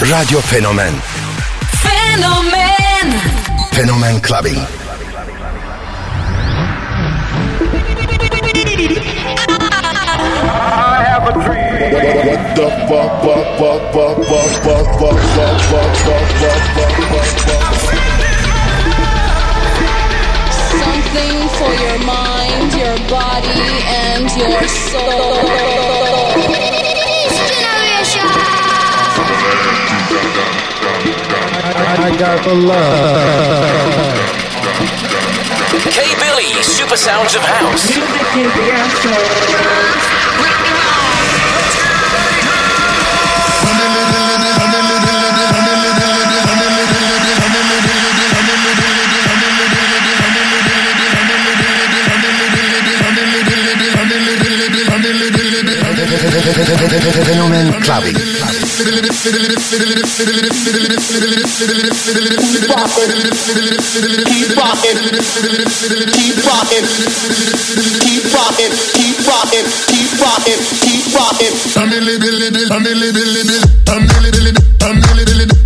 Radio Fenomen Fenomen Fenomen Clubbing. I have a dream. What the fuck, fuck, fuck, fuck, fuck, fuck, fuck, fuck, fuck, fuck, fuck, fuck, fuck, fuck. Something for your mind, your body, and your soul. I got the love. K Billy, Super Sounds of House. Fenomen Clubbing. Keep rocking, keep rocking, keep rocking, keep rocking, keep rocking, keep rocking, keep rocking. I'm a little, little, I'm a little, little, I'm a little, little, I'm a little, little.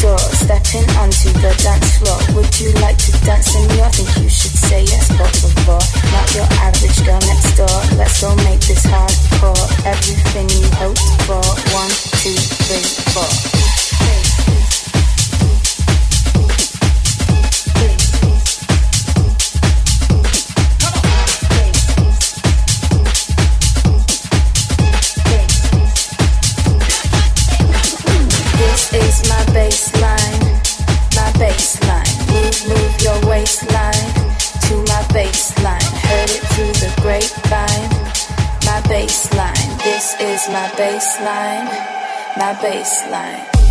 door, stepping onto the dance floor. Would you like to dance in your? Think you should say yes, but before, not your average girl next door. Let's go make this hardcore. Everything my baseline.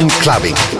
and clubbing.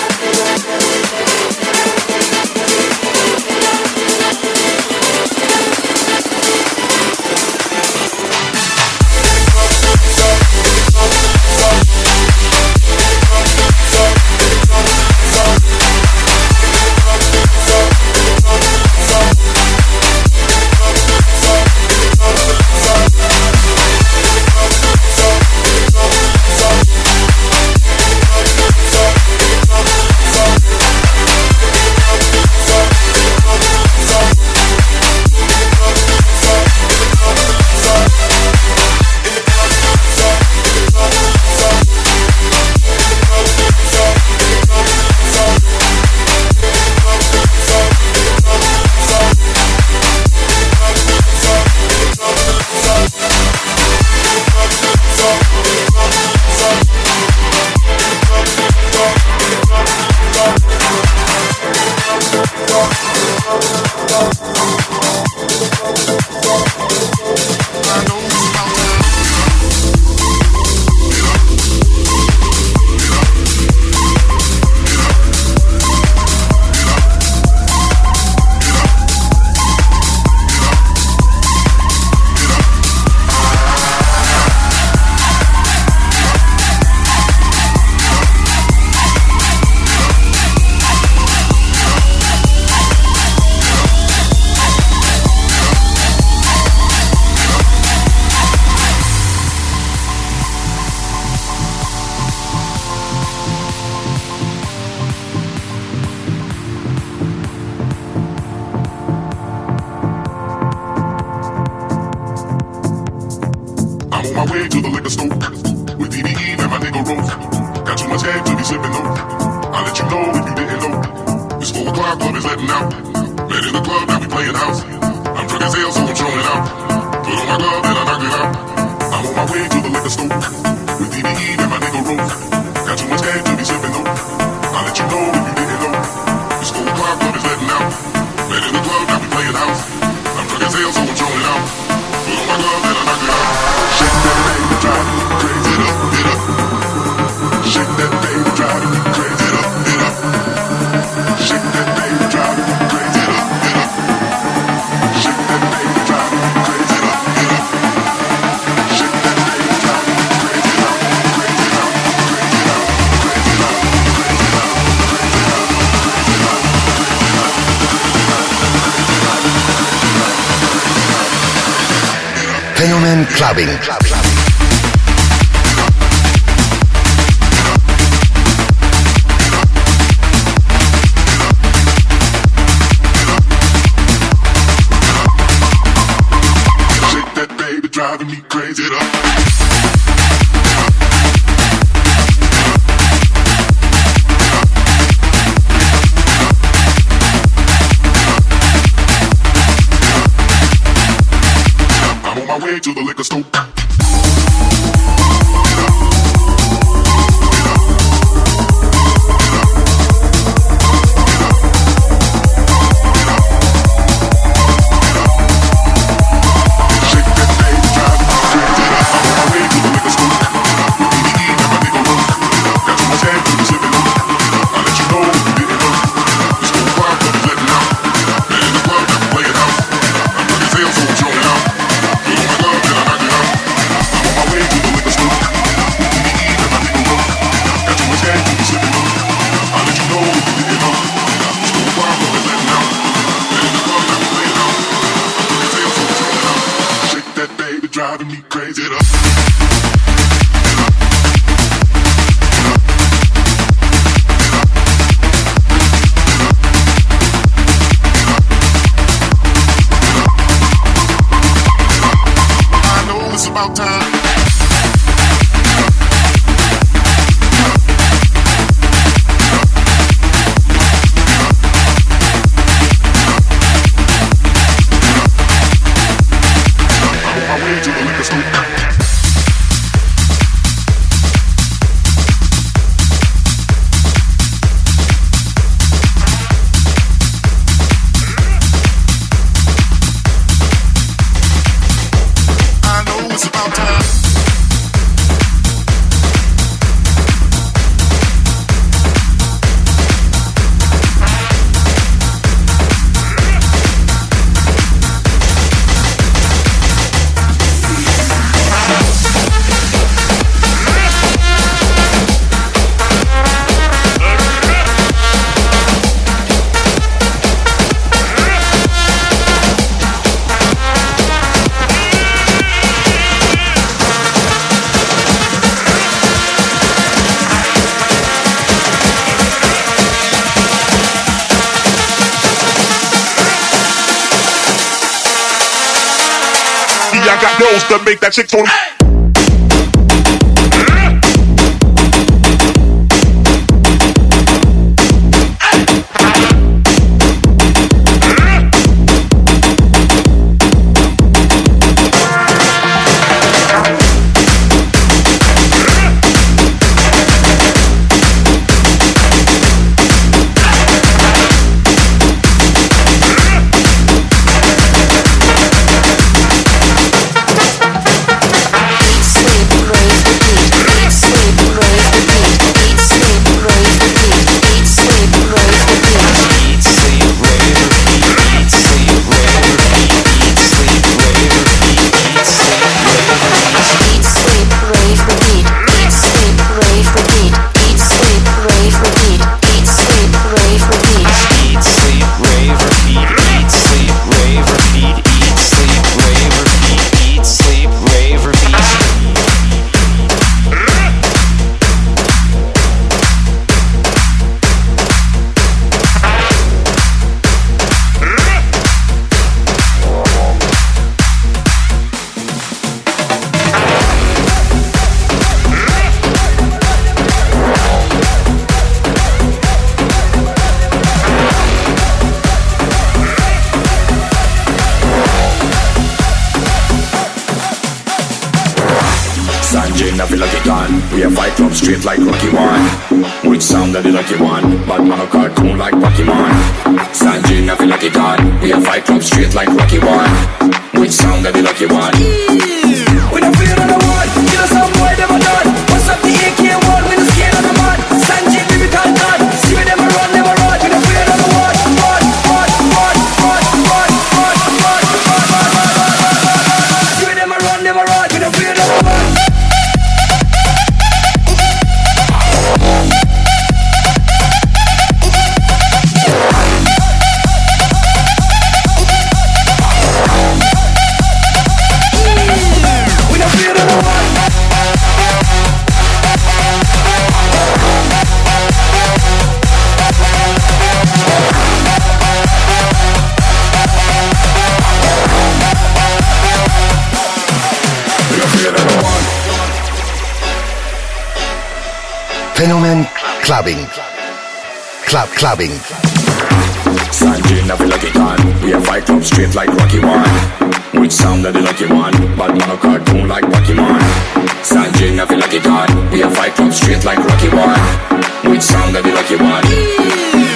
clubbing. clubbing. way to the liquor store. to make that chick tone. Hey! Gone. We have fight club straight like Rocky One. Which sound that the lucky one? Bad man cartoon like Pokemon. Sanjay, feel like gone. We have fight club straight like Rocky One. Which sound that the lucky one? Clubbing. Club Clubbing. Sanjay, I feel like it gone. We have fight club straight like Rocky One. Which sound that the lucky one? Bad man cartoon like Pokemon. Sanjay, I feel like it gone. We have fight club straight like Rocky One. Which sound that the lucky one?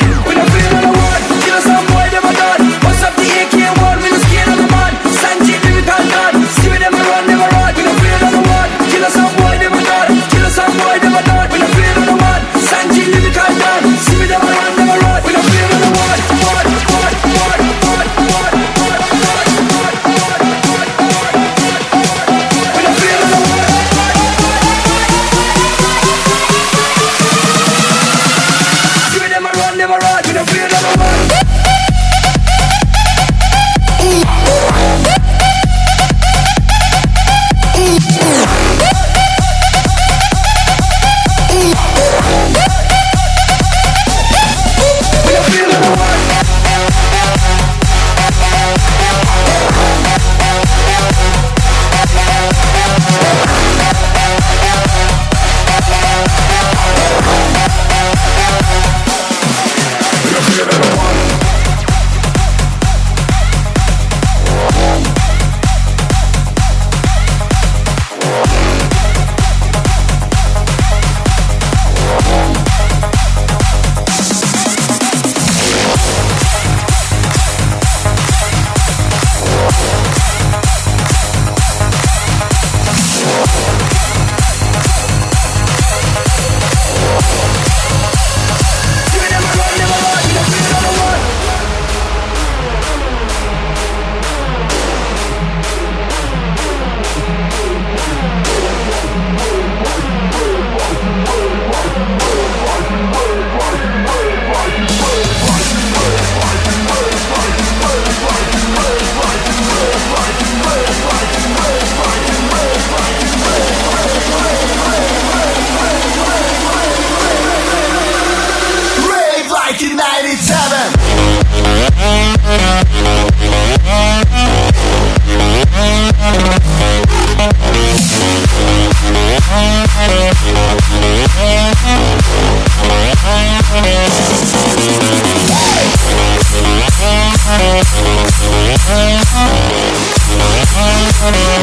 What?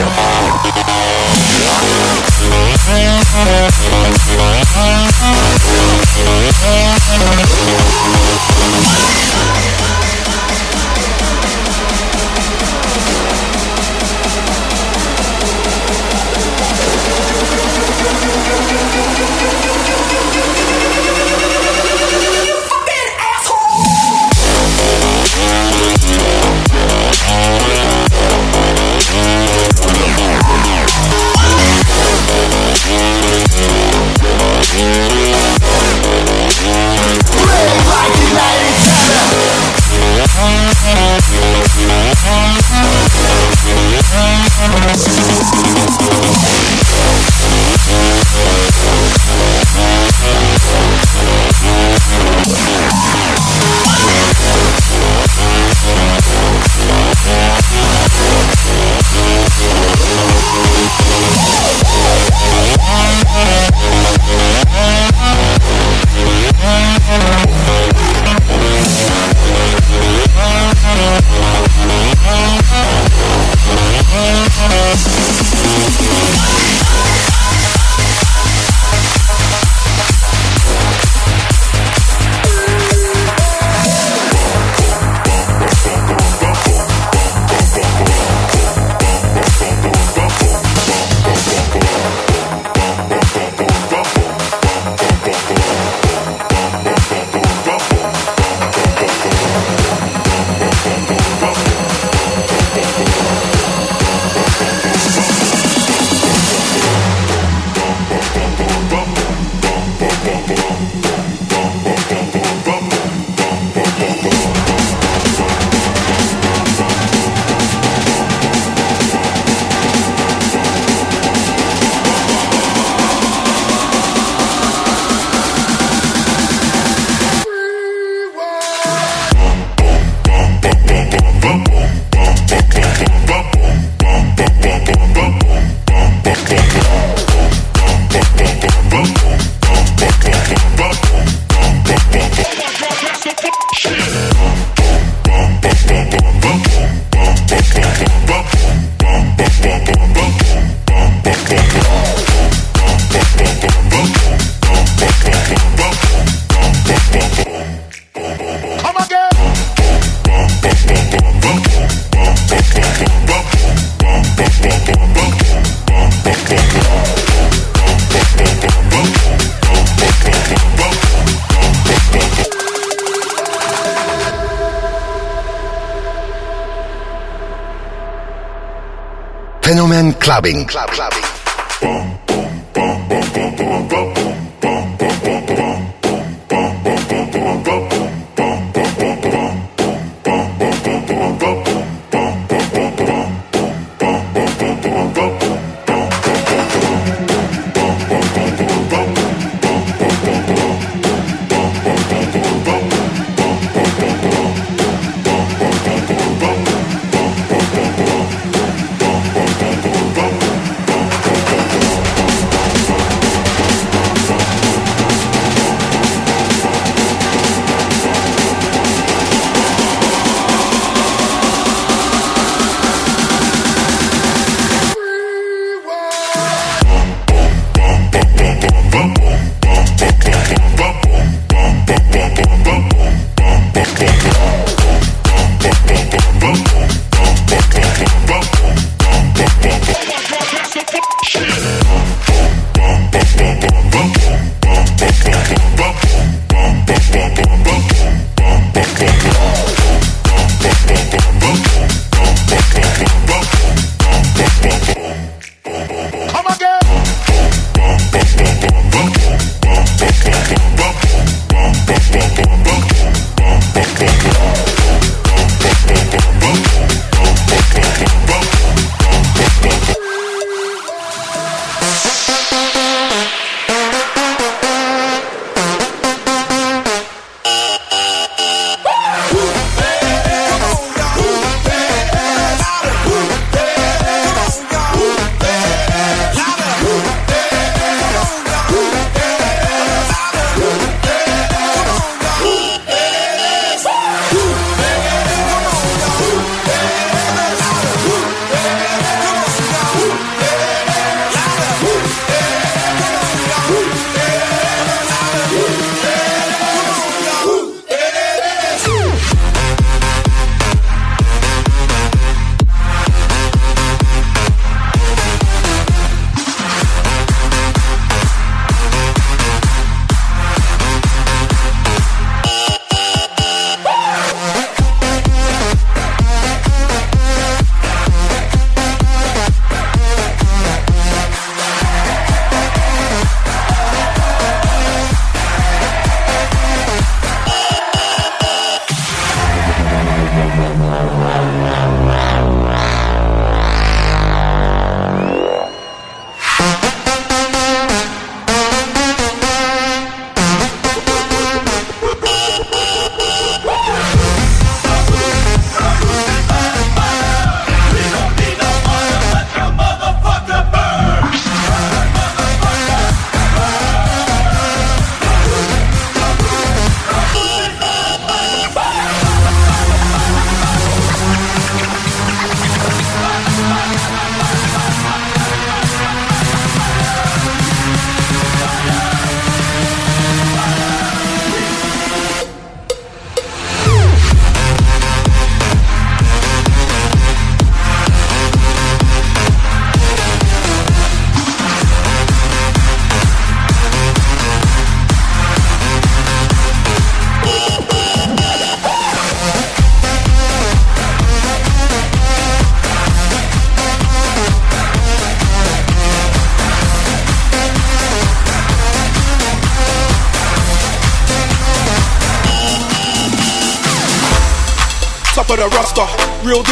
Clubbing. Club, clubbing.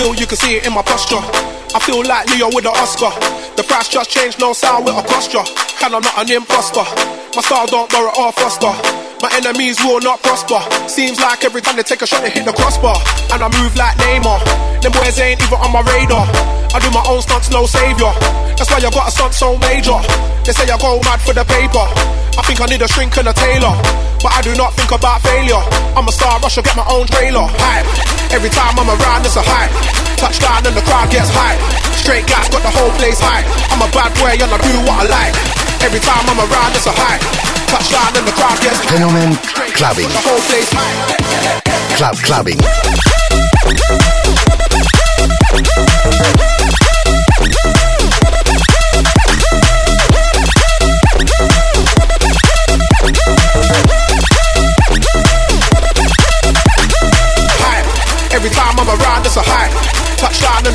You can see it in my posture. I feel like Leo with the Oscar. The price just changed, no sound with a posture. And I'm not an imposter. My style don't borrow or foster. My enemies will not prosper. Seems like every time they take a shot, they hit the crossbar. And I move like Neymar. Them boys ain't even on my radar. I do my own stunts, no savior. That's why I got a stunt so major. They say I go mad for the paper. I think I need a shrink and a tailor. But I do not think about failure. I'm a star, I get my own trailer. Hype. Every time I'm around, it's a hype. Touchdown and the crowd gets hype. Straight gas, got the whole place hype. I'm a bad boy and I do what I like. Every time I'm around, it's a hype. Touchdown and the crowd gets hype. Clubbing. The whole place hype. Club clubbing.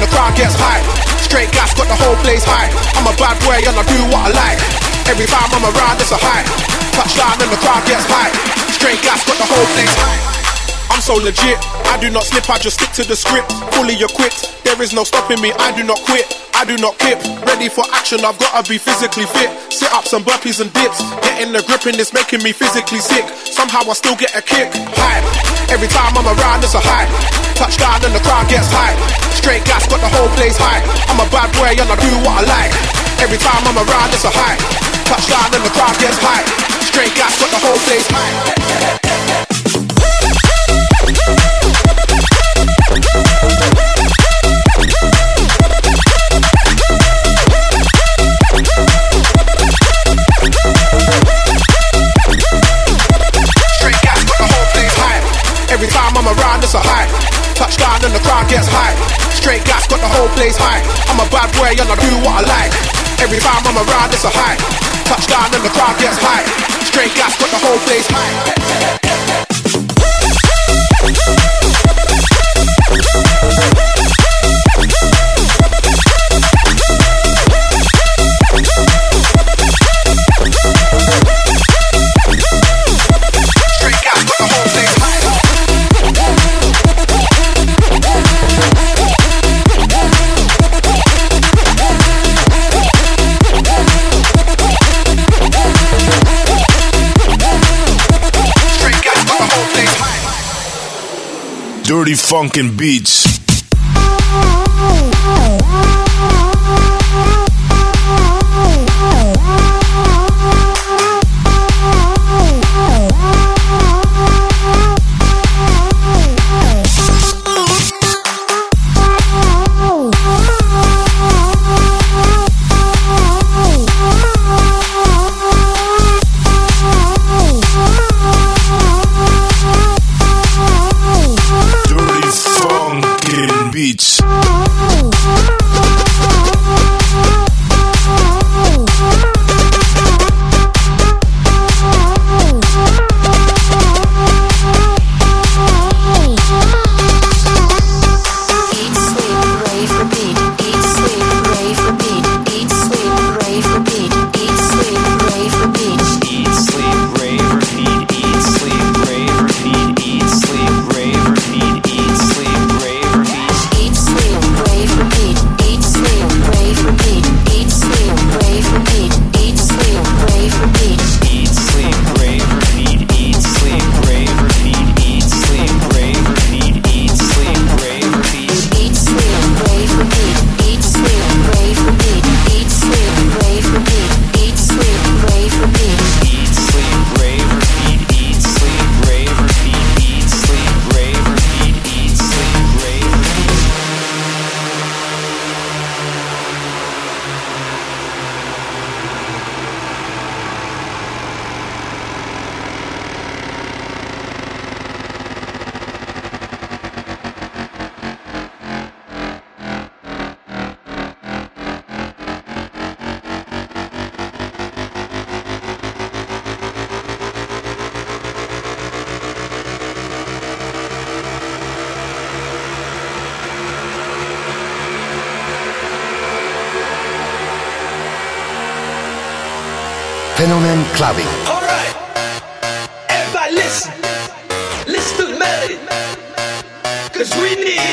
The crowd gets high. Straight gas got the whole place high. I'm a bad boy and I do what I like. Every time I'm around, it's a high. Touchdown and the crowd gets high. Straight gas got the whole place high. I'm so legit. I do not slip, I just stick to the script. Fully equipped, there is no stopping me. I do not quit, I do not kip. Ready for action, I've gotta be physically fit. Sit ups and burpees and dips. Getting the grip and it's making me physically sick. Somehow I still get a kick. High. Every time I'm around, it's a high. Touchdown and the crowd gets high. Straight gas got the whole place high. I'm a bad boy and I do what I like. Every time I'm around, it's a high. Touchdown and the crowd gets high. Straight gas got the whole place high. Touchdown and the crowd gets high. Straight gas got the whole place high. I'm a bad boy and I do what I like. Every time I'm around, it's a high. Touchdown and the crowd gets high. Straight gas got the whole place high. Funkin' beats. Clubbing. Alright, everybody listen. Listen to the melody. Cause we need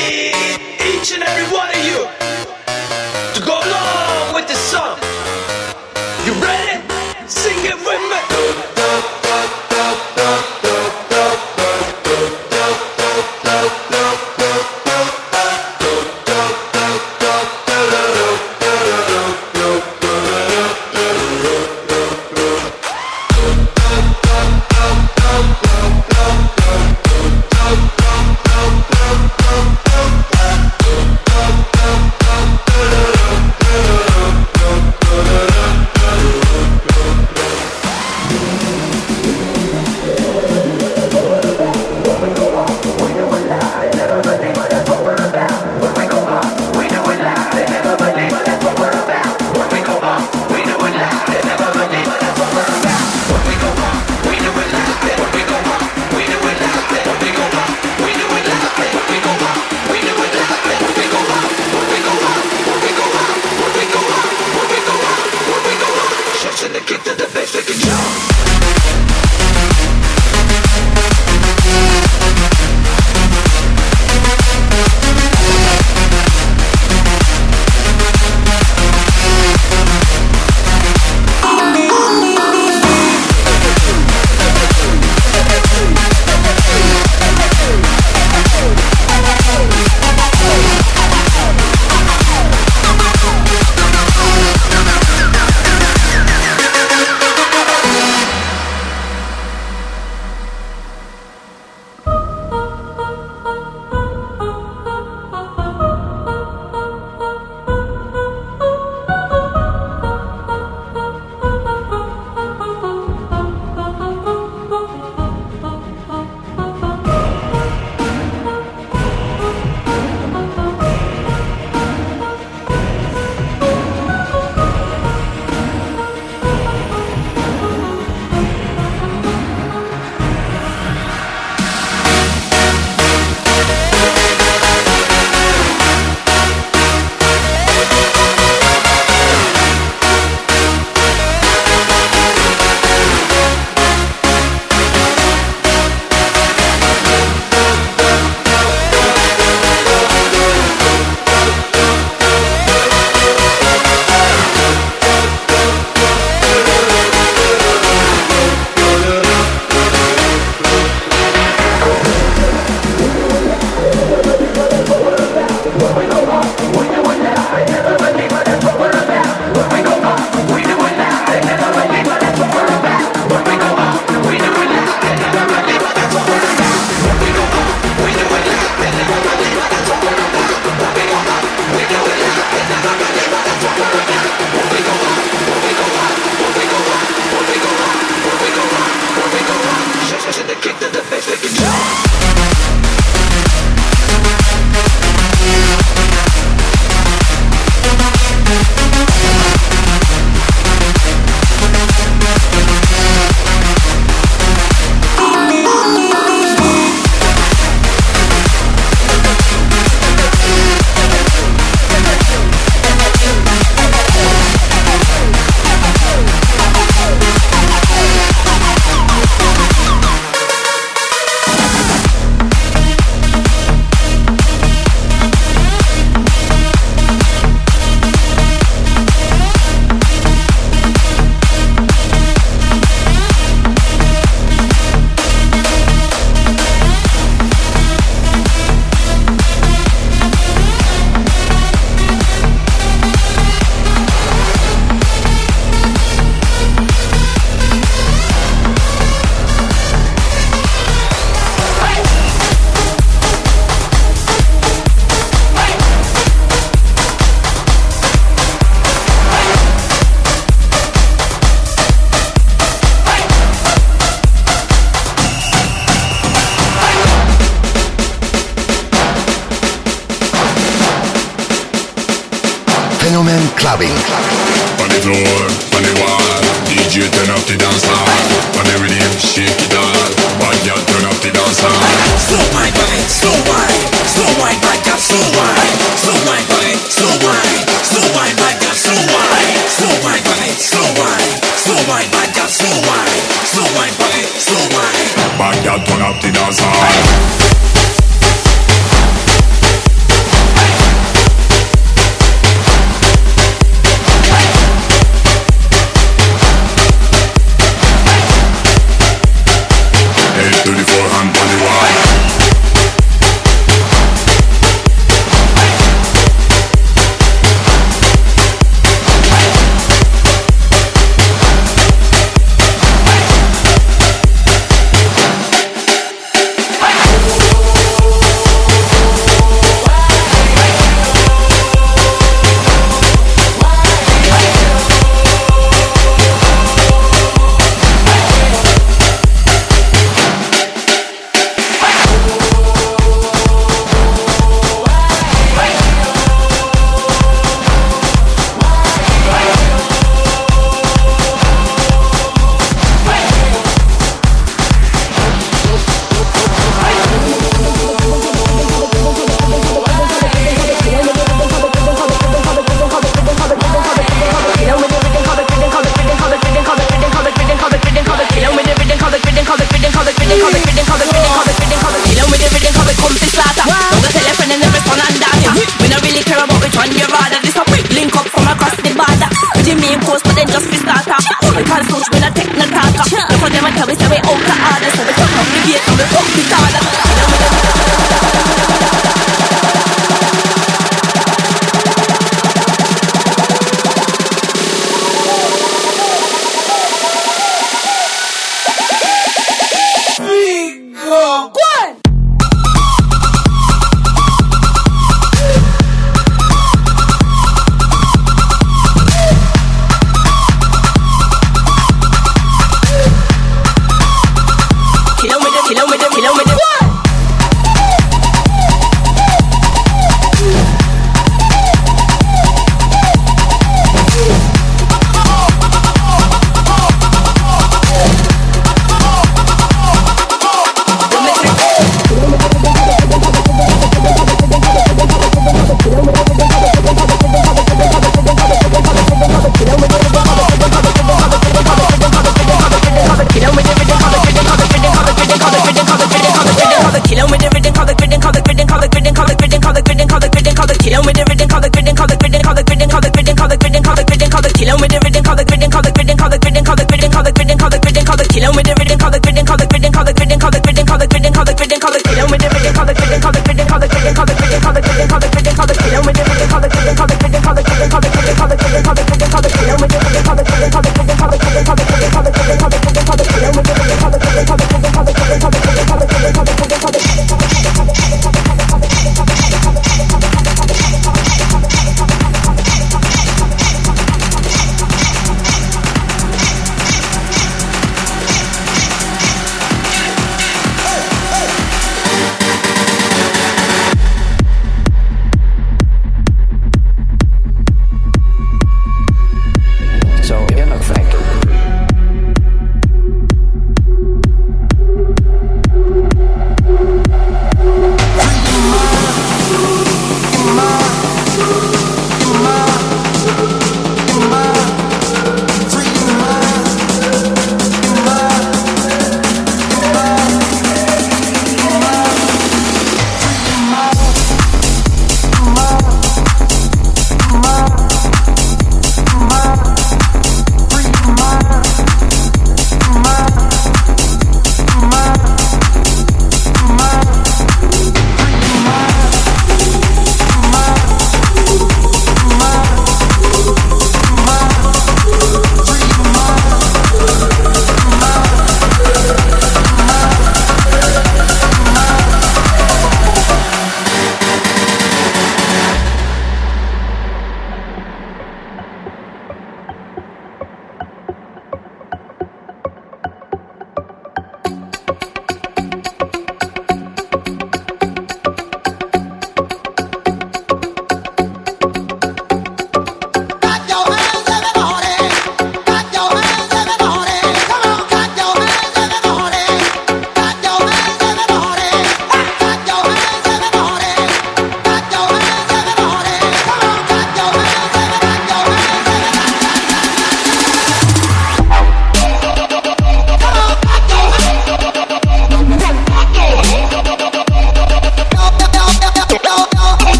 Let's!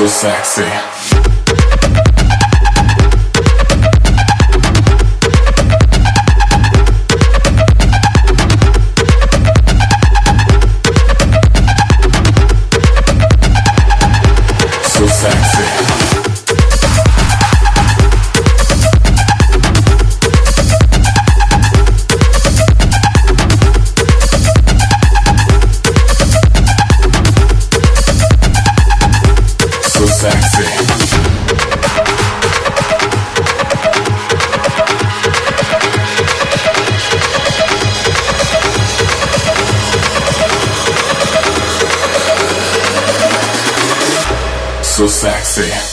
So sexy, so sexy.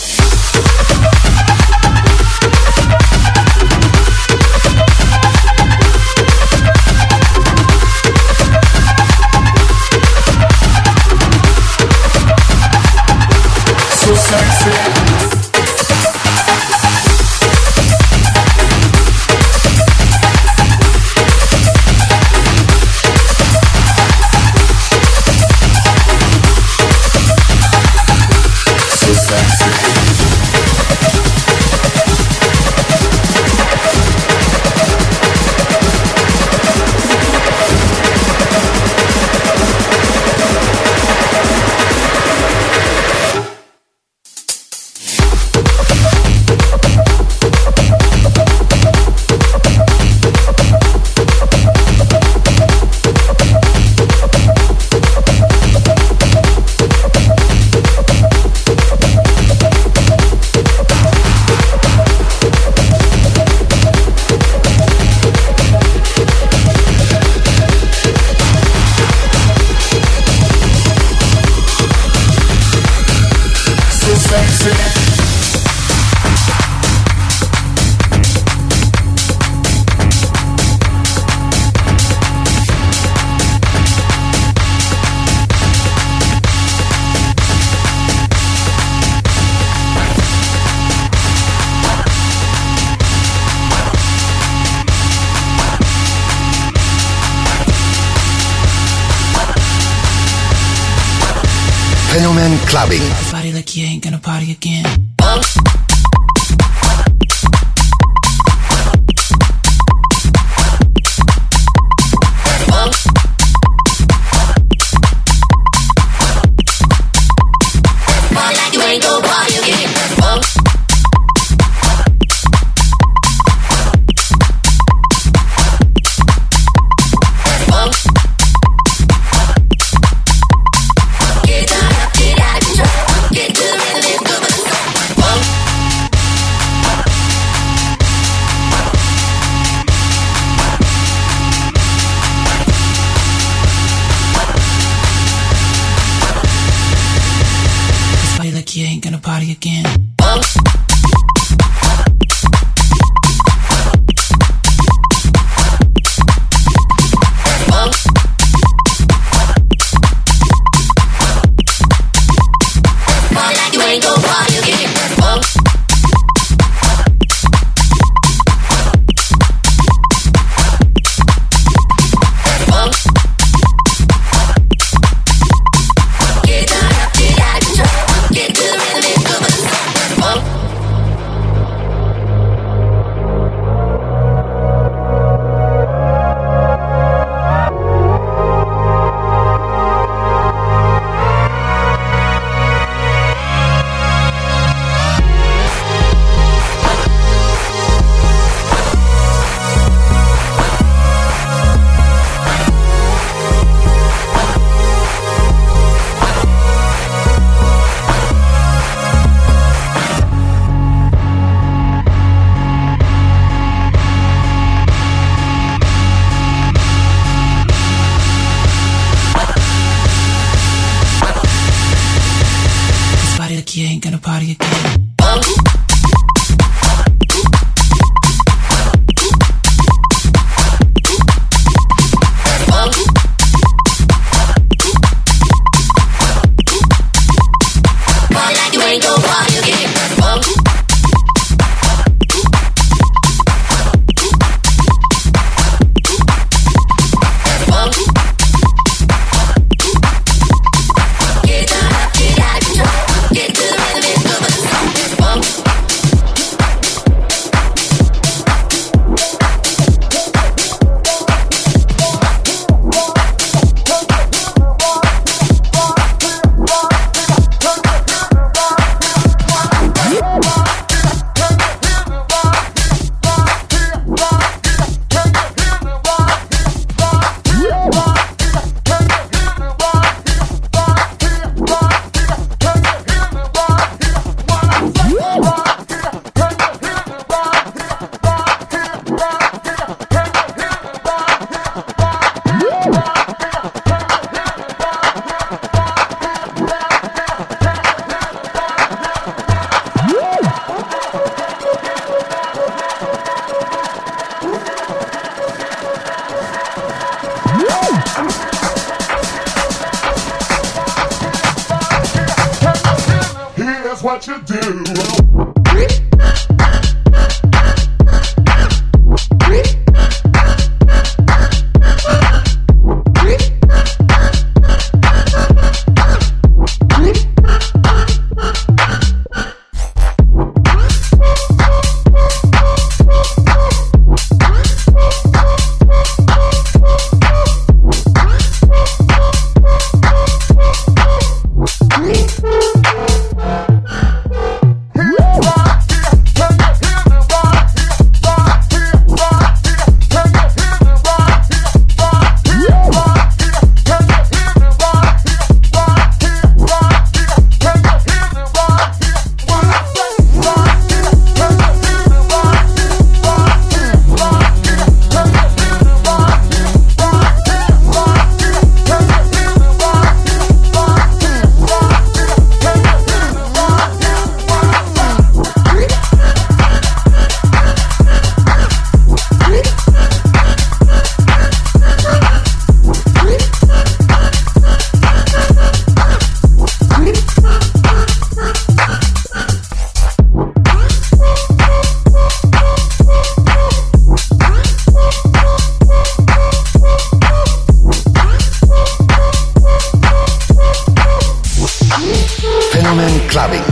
Clubbing.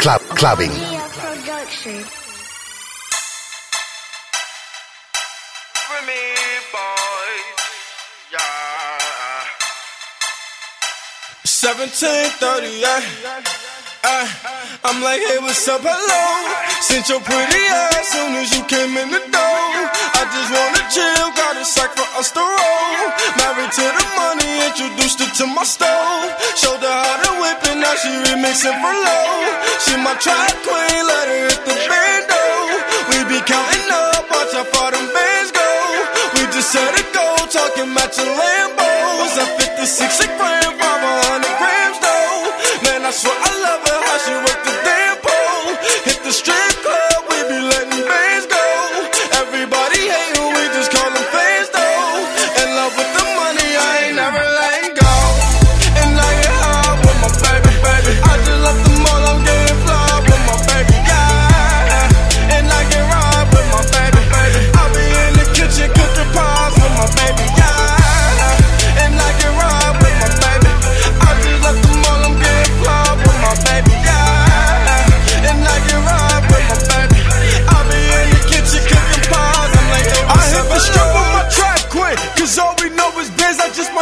Club Clubbing. Seventeen thirty, yeah. Uh, I'm like, hey, what's up, hello? Since your pretty ass soon as you came in the door. I just wanna chill, got a sack for us to roll. Married to the money, introduced her to my stove. Showed her how to whip it, now she remixing for low. She my trap queen, let her hit the bando. We be counting up, watch how far them bands go. We just set it go, talking matching Lambos. At 56 a gram, 500 grams though. Man, I swear I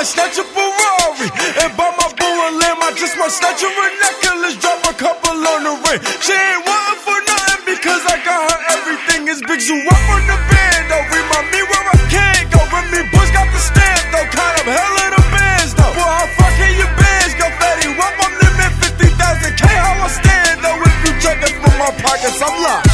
snatch a Ferrari. And buy my boo a I just might snatch her a necklace, drop a couple on the ring. She ain't wanting for nothing because I got her everything. Is big zoo up on the band, though. Remind me where I can't go. Remy Bush got the stamp, though. Kind of hell of the bands, though. Boy, how fucking your bands go, Fatty? Up, I'm limit 50,000 K. How I stand, though. If you check it from my pockets, I'm locked.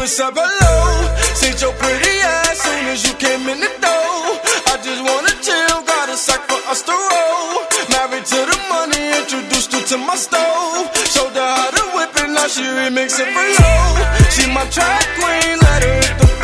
What's up, hello? Seen your pretty ass soon as you came in the door. I just wanna chill, got a sack for us to roll. Married to the money, introduced her to my stove. Showed her how to whip it, now she remixing for low. She my trap queen, let her hit the